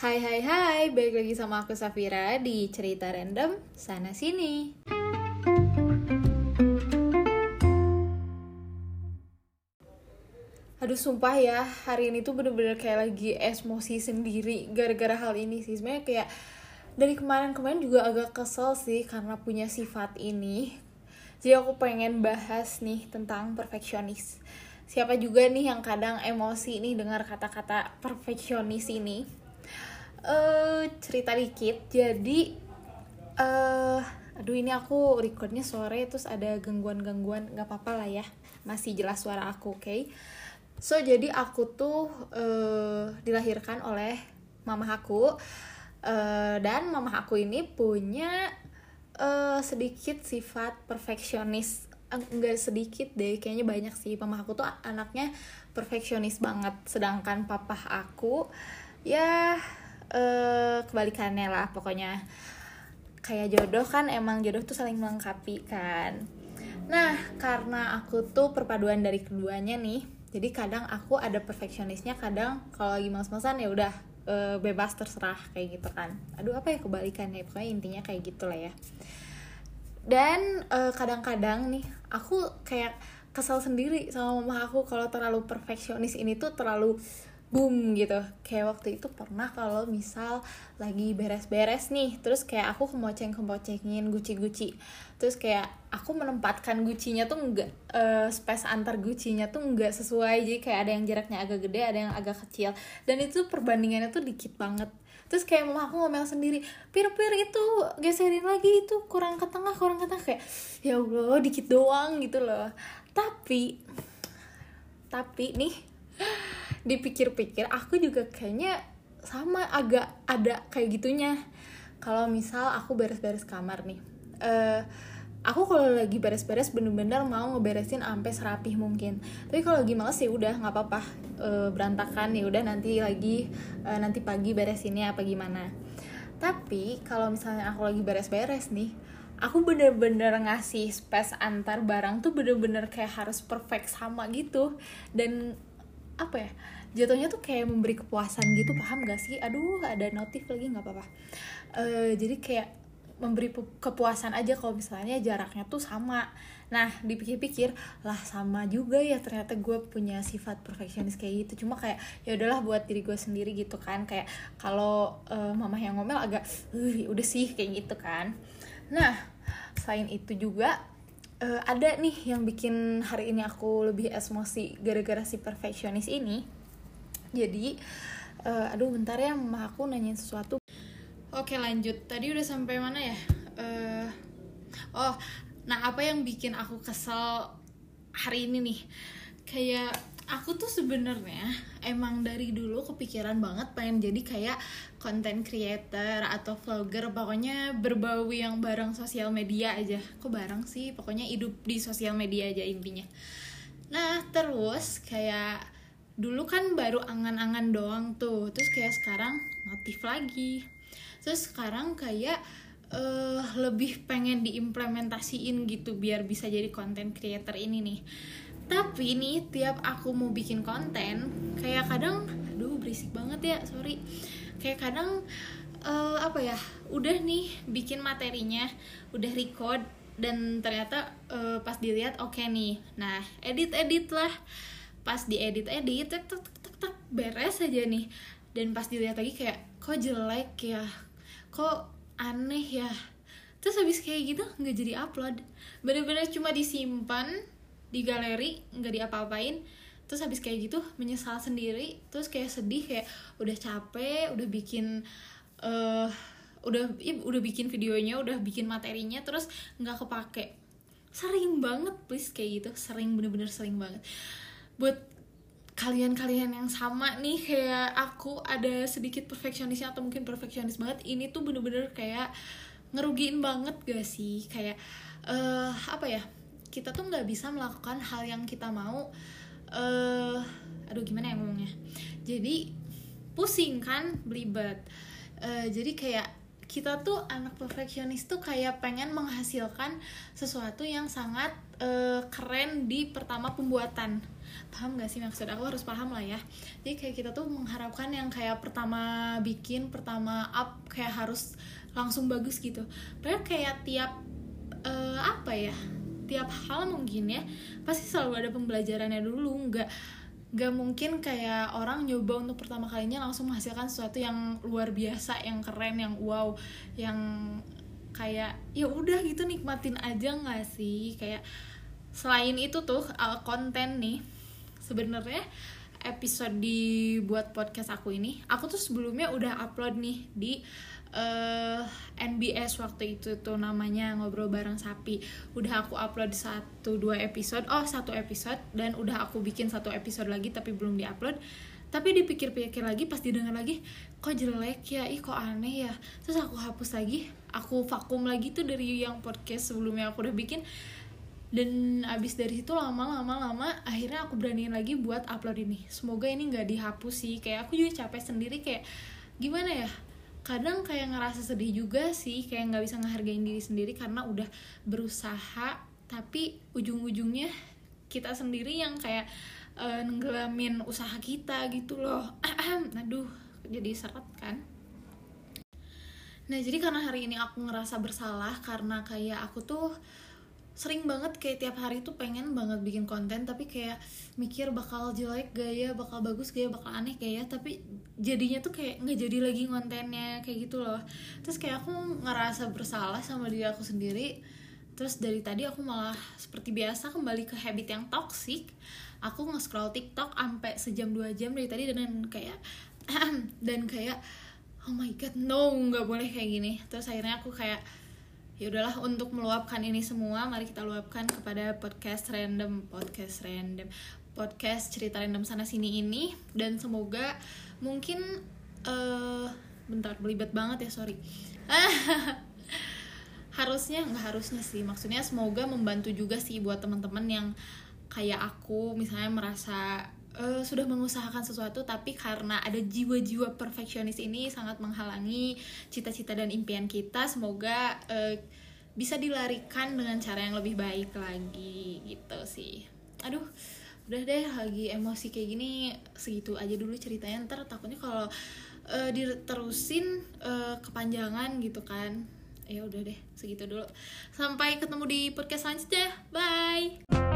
Hai hai hai, balik lagi sama aku Safira di cerita random sana sini. Aduh sumpah ya, hari ini tuh bener-bener kayak lagi emosi sendiri gara-gara hal ini sih. Sebenarnya kayak dari kemarin-kemarin juga agak kesel sih karena punya sifat ini. Jadi aku pengen bahas nih tentang perfeksionis. Siapa juga nih yang kadang emosi nih dengar kata-kata perfeksionis ini uh, cerita dikit. Jadi uh, aduh ini aku recordnya sore terus ada gangguan-gangguan. Nggak apa-apa lah ya. Masih jelas suara aku oke? Okay? so jadi aku tuh uh, dilahirkan oleh mama aku. Uh, dan mama aku ini punya uh, sedikit sifat perfeksionis. Enggak sedikit deh kayaknya banyak sih. Mama aku tuh anaknya perfeksionis banget. Sedangkan papa aku ya uh, kebalikannya lah pokoknya. Kayak jodoh kan emang jodoh tuh saling melengkapi kan. Nah karena aku tuh perpaduan dari keduanya nih jadi kadang aku ada perfeksionisnya kadang kalau lagi males-malesan ya udah uh, bebas terserah kayak gitu kan. Aduh apa ya kebalikannya? Pokoknya intinya kayak gitulah ya. Dan kadang kadang-kadang nih aku kayak kesal sendiri sama mama aku kalau terlalu perfeksionis ini tuh terlalu boom gitu. Kayak waktu itu pernah kalau misal lagi beres-beres nih terus kayak aku kemoceng kemocengin guci-guci terus kayak aku menempatkan gucinya tuh enggak uh, space antar gucinya tuh enggak sesuai. Jadi kayak ada yang jaraknya agak gede ada yang agak kecil. Dan itu perbandingannya tuh dikit banget. Terus kayak mama aku ngomel sendiri pir pir itu geserin lagi itu kurang ke tengah kurang ke tengah. Kayak ya allah dikit doang gitu loh. Tapi tapi nih dipikir-pikir aku juga kayaknya sama agak ada kayak gitunya. Kalau misal aku beres-beres kamar nih uh, aku kalau lagi beres-beres bener-bener mau ngeberesin sampai serapih mungkin. Tapi kalau lagi males sih udah nggak apa-apa uh, berantakan ya udah nanti lagi uh, nanti pagi beresinnya apa gimana. Tapi kalau misalnya aku lagi beres-beres nih aku bener-bener ngasih space antar barang tuh bener-bener kayak harus perfect sama gitu. Dan apa ya jatuhnya tuh kayak memberi kepuasan gitu paham gak sih? Aduh ada notif lagi nggak apa-apa. Uh, jadi kayak memberi kepuasan aja kalau misalnya jaraknya tuh sama. Nah dipikir-pikir lah sama juga ya ternyata gue punya sifat perfeksionis kayak gitu. Cuma kayak ya udahlah buat diri gue sendiri gitu kan. Kayak kalau uh, mama yang ngomel agak udah sih kayak gitu kan. Nah selain itu juga uh, ada nih yang bikin hari ini aku lebih emosi gara-gara si perfeksionis ini. Jadi uh, aduh bentar ya mama aku nanyain sesuatu. Oke lanjut. Tadi udah sampai mana ya? Uh, oh nah apa yang bikin aku kesel hari ini nih? Kayak aku tuh sebenarnya emang dari dulu kepikiran banget pengen jadi kayak content creator atau vlogger pokoknya berbau yang bareng sosial media aja. Kok bareng sih? Pokoknya hidup di sosial media aja intinya. Nah terus kayak dulu kan baru angan-angan doang tuh. Terus kayak sekarang motif lagi. Terus sekarang kayak uh, lebih pengen diimplementasiin gitu biar bisa jadi content creator ini nih tapi nih tiap aku mau bikin konten kayak kadang aduh berisik banget ya sorry. Kayak kadang uh, apa ya udah nih bikin materinya udah record dan ternyata uh, pas dilihat oke okay nih. Nah edit edit lah. Pas diedit edit tek tek tek tek beres aja nih. Dan pas dilihat lagi kayak kok jelek ya? Kok aneh ya? Terus habis kayak gitu nggak jadi upload. Bener-bener cuma disimpan di galeri nggak diapa-apain. Terus habis kayak gitu menyesal sendiri. Terus kayak sedih kayak udah capek udah bikin uh, udah ya, udah bikin videonya udah bikin materinya terus nggak kepake. Sering banget please kayak gitu. Sering bener-bener sering banget. Buat kalian-kalian yang sama nih kayak aku ada sedikit perfeksionisnya atau mungkin perfeksionis banget ini tuh bener-bener kayak ngerugiin banget gak sih? Kayak uh, apa ya kita tuh nggak bisa melakukan hal yang kita mau uh, aduh gimana ya ngomongnya? Jadi pusing kan belibet. Uh, jadi kayak kita tuh anak perfeksionis tuh kayak pengen menghasilkan sesuatu yang sangat uh, keren di pertama pembuatan. Paham gak sih maksud aku? Harus paham lah ya. Jadi kayak kita tuh mengharapkan yang kayak pertama bikin pertama up kayak harus langsung bagus gitu. Padahal kayak tiap uh, apa ya tiap hal mungkin ya pasti selalu ada pembelajarannya dulu. Nggak nggak mungkin kayak orang nyoba untuk pertama kalinya langsung menghasilkan sesuatu yang luar biasa yang keren yang wow yang kayak ya udah gitu nikmatin aja nggak sih? Kayak selain itu tuh konten nih sebenarnya episode dibuat podcast aku ini aku tuh sebelumnya udah upload nih di uh, eh, NBS waktu itu tuh namanya ngobrol bareng sapi. Udah aku upload satu dua episode oh satu episode dan udah aku bikin satu episode lagi tapi belum diupload. Tapi dipikir-pikir lagi pas didengar lagi kok jelek ya? Ih kok aneh ya? Terus aku hapus lagi aku vakum lagi tuh dari yang podcast sebelumnya aku udah bikin. Dan abis dari situ lama-lama lama akhirnya aku beraniin lagi buat upload ini. Semoga ini nggak dihapus sih. Kayak aku juga capek sendiri kayak gimana ya kadang kayak ngerasa sedih juga sih kayak nggak bisa ngehargain diri sendiri karena udah berusaha tapi ujung-ujungnya kita sendiri yang kayak uh, nenggelamin usaha kita gitu loh. Aduh jadi seret kan. Nah jadi karena hari ini aku ngerasa bersalah karena kayak aku tuh sering banget kayak tiap hari tuh pengen banget bikin konten tapi kayak mikir bakal jelek gaya bakal bagus gaya bakal aneh gaya tapi jadinya tuh kayak nggak jadi lagi kontennya kayak gitu loh. Terus kayak aku ngerasa bersalah sama diri aku sendiri. Terus dari tadi aku malah seperti biasa kembali ke habit yang toxic. Aku nge-scroll TikTok sampai sejam dua jam dari tadi dan kayak dan kayak oh my god no nggak boleh kayak gini. Terus akhirnya aku kayak ya udahlah untuk meluapkan ini semua mari kita luapkan kepada podcast random podcast random podcast cerita random sana sini ini. Dan semoga mungkin uh, bentar belibet banget ya sorry. Harusnya nggak harusnya sih. Maksudnya semoga membantu juga sih buat teman-teman yang kayak aku misalnya merasa uh, sudah mengusahakan sesuatu tapi karena ada jiwa-jiwa perfeksionis ini sangat menghalangi cita-cita dan impian kita semoga uh, bisa dilarikan dengan cara yang lebih baik lagi gitu sih. Aduh udah deh lagi emosi kayak gini segitu aja dulu ceritanya. Ntar takutnya kalau uh, diterusin uh, kepanjangan gitu kan. Ya udah deh segitu dulu. Sampai ketemu di podcast selanjutnya. Bye